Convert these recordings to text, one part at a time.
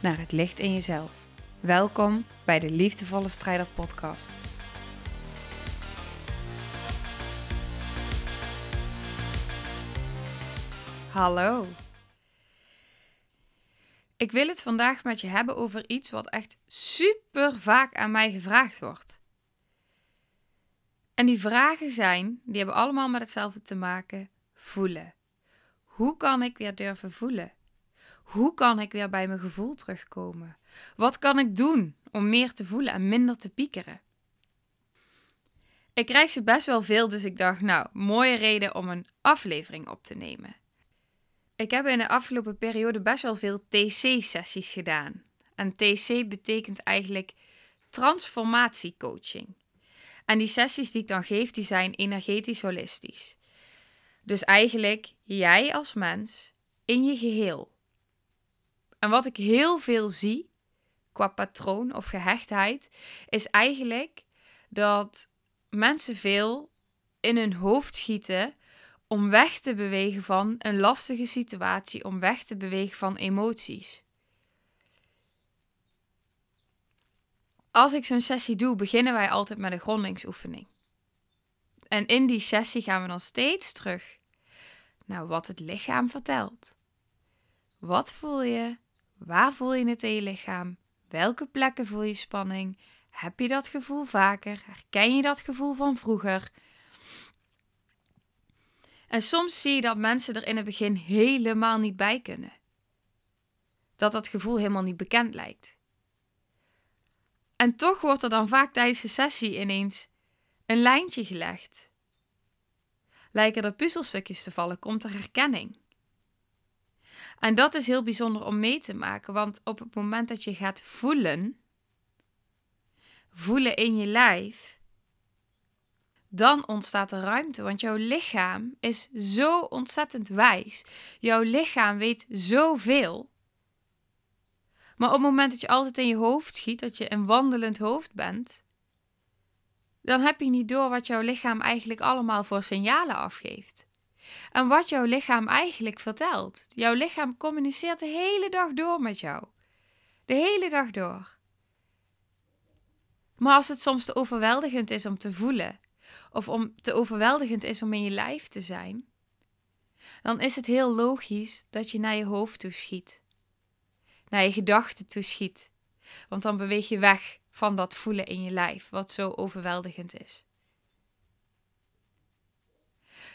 naar het licht in jezelf. Welkom bij de Liefdevolle Strijder Podcast. Hallo. Ik wil het vandaag met je hebben over iets wat echt super vaak aan mij gevraagd wordt. En die vragen zijn, die hebben allemaal met hetzelfde te maken: voelen. Hoe kan ik weer durven voelen? Hoe kan ik weer bij mijn gevoel terugkomen? Wat kan ik doen om meer te voelen en minder te piekeren? Ik krijg ze best wel veel, dus ik dacht, nou, mooie reden om een aflevering op te nemen. Ik heb in de afgelopen periode best wel veel TC-sessies gedaan. En TC betekent eigenlijk transformatiecoaching. En die sessies die ik dan geef, die zijn energetisch holistisch. Dus eigenlijk jij als mens in je geheel. En wat ik heel veel zie qua patroon of gehechtheid, is eigenlijk dat mensen veel in hun hoofd schieten om weg te bewegen van een lastige situatie, om weg te bewegen van emoties. Als ik zo'n sessie doe, beginnen wij altijd met een grondingsoefening. En in die sessie gaan we dan steeds terug naar wat het lichaam vertelt. Wat voel je? Waar voel je het in je lichaam? Welke plekken voel je spanning? Heb je dat gevoel vaker? Herken je dat gevoel van vroeger? En soms zie je dat mensen er in het begin helemaal niet bij kunnen. Dat dat gevoel helemaal niet bekend lijkt. En toch wordt er dan vaak tijdens de sessie ineens een lijntje gelegd. Lijken er puzzelstukjes te vallen, komt er herkenning. En dat is heel bijzonder om mee te maken, want op het moment dat je gaat voelen, voelen in je lijf, dan ontstaat er ruimte, want jouw lichaam is zo ontzettend wijs. Jouw lichaam weet zoveel. Maar op het moment dat je altijd in je hoofd schiet, dat je een wandelend hoofd bent, dan heb je niet door wat jouw lichaam eigenlijk allemaal voor signalen afgeeft. En wat jouw lichaam eigenlijk vertelt. Jouw lichaam communiceert de hele dag door met jou. De hele dag door. Maar als het soms te overweldigend is om te voelen, of om te overweldigend is om in je lijf te zijn, dan is het heel logisch dat je naar je hoofd toe schiet. Naar je gedachten toe schiet. Want dan beweeg je weg van dat voelen in je lijf, wat zo overweldigend is.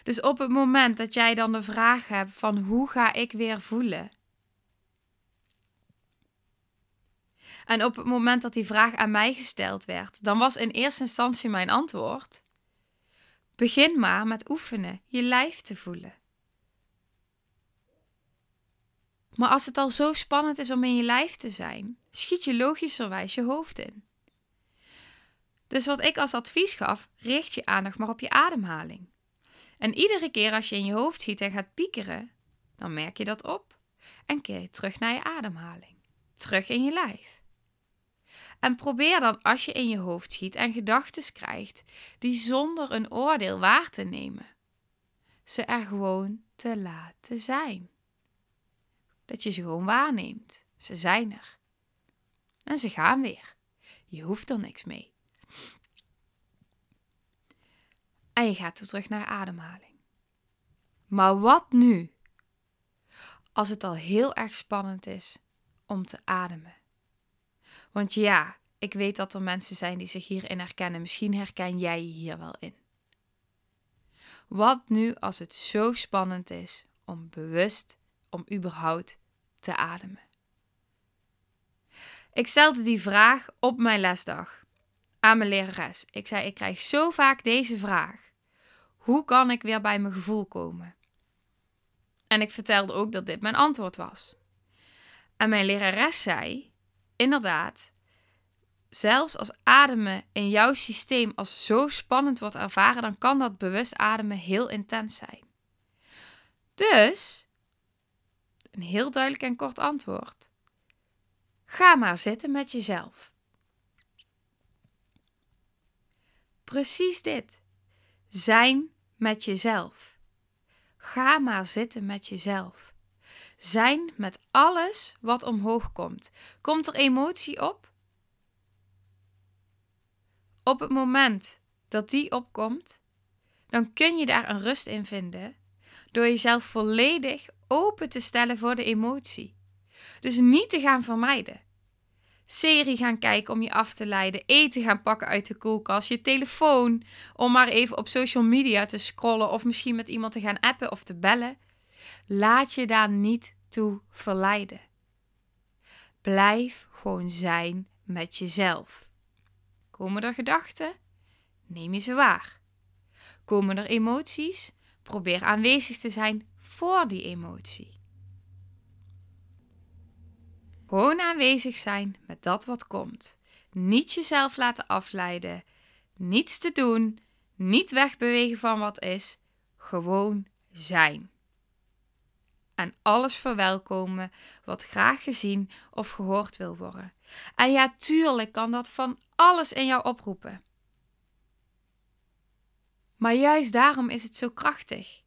Dus op het moment dat jij dan de vraag hebt van hoe ga ik weer voelen? En op het moment dat die vraag aan mij gesteld werd, dan was in eerste instantie mijn antwoord: begin maar met oefenen, je lijf te voelen. Maar als het al zo spannend is om in je lijf te zijn, schiet je logischerwijs je hoofd in. Dus wat ik als advies gaf, richt je aandacht maar op je ademhaling. En iedere keer als je in je hoofd schiet en gaat piekeren, dan merk je dat op en keer je terug naar je ademhaling. Terug in je lijf. En probeer dan als je in je hoofd schiet en gedachten krijgt, die zonder een oordeel waar te nemen. Ze er gewoon te laten zijn. Dat je ze gewoon waarneemt. Ze zijn er. En ze gaan weer. Je hoeft er niks mee. En je gaat weer terug naar ademhaling. Maar wat nu? Als het al heel erg spannend is om te ademen. Want ja, ik weet dat er mensen zijn die zich hierin herkennen. Misschien herken jij je hier wel in. Wat nu als het zo spannend is om bewust, om überhaupt te ademen? Ik stelde die vraag op mijn lesdag aan mijn lerares. Ik zei: Ik krijg zo vaak deze vraag. Hoe kan ik weer bij mijn gevoel komen? En ik vertelde ook dat dit mijn antwoord was. En mijn lerares zei, inderdaad, zelfs als ademen in jouw systeem als zo spannend wordt ervaren, dan kan dat bewust ademen heel intens zijn. Dus, een heel duidelijk en kort antwoord. Ga maar zitten met jezelf. Precies dit. Zijn met jezelf. Ga maar zitten met jezelf. Zijn met alles wat omhoog komt. Komt er emotie op? Op het moment dat die opkomt, dan kun je daar een rust in vinden door jezelf volledig open te stellen voor de emotie. Dus niet te gaan vermijden. Serie gaan kijken om je af te leiden, eten gaan pakken uit de koelkast, je telefoon om maar even op social media te scrollen of misschien met iemand te gaan appen of te bellen. Laat je daar niet toe verleiden. Blijf gewoon zijn met jezelf. Komen er gedachten? Neem je ze waar. Komen er emoties? Probeer aanwezig te zijn voor die emotie. Gewoon aanwezig zijn met dat wat komt. Niet jezelf laten afleiden. Niets te doen. Niet wegbewegen van wat is. Gewoon zijn. En alles verwelkomen wat graag gezien of gehoord wil worden. En ja, tuurlijk kan dat van alles in jou oproepen. Maar juist daarom is het zo krachtig.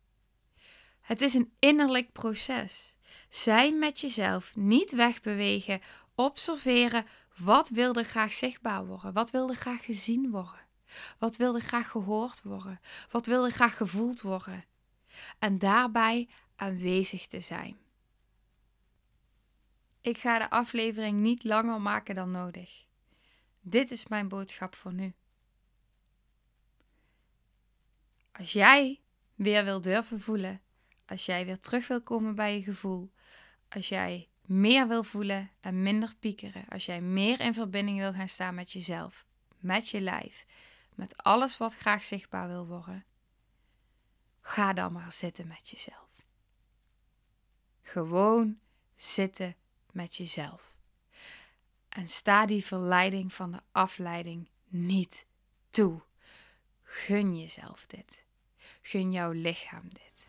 Het is een innerlijk proces. Zijn met jezelf, niet wegbewegen, observeren wat wil er graag zichtbaar worden, wat wil er graag gezien worden, wat wil er graag gehoord worden, wat wil er graag gevoeld worden. En daarbij aanwezig te zijn. Ik ga de aflevering niet langer maken dan nodig. Dit is mijn boodschap voor nu. Als jij weer wil durven voelen, als jij weer terug wil komen bij je gevoel, als jij meer wil voelen en minder piekeren, als jij meer in verbinding wil gaan staan met jezelf, met je lijf, met alles wat graag zichtbaar wil worden, ga dan maar zitten met jezelf. Gewoon zitten met jezelf. En sta die verleiding van de afleiding niet toe. Gun jezelf dit. Gun jouw lichaam dit.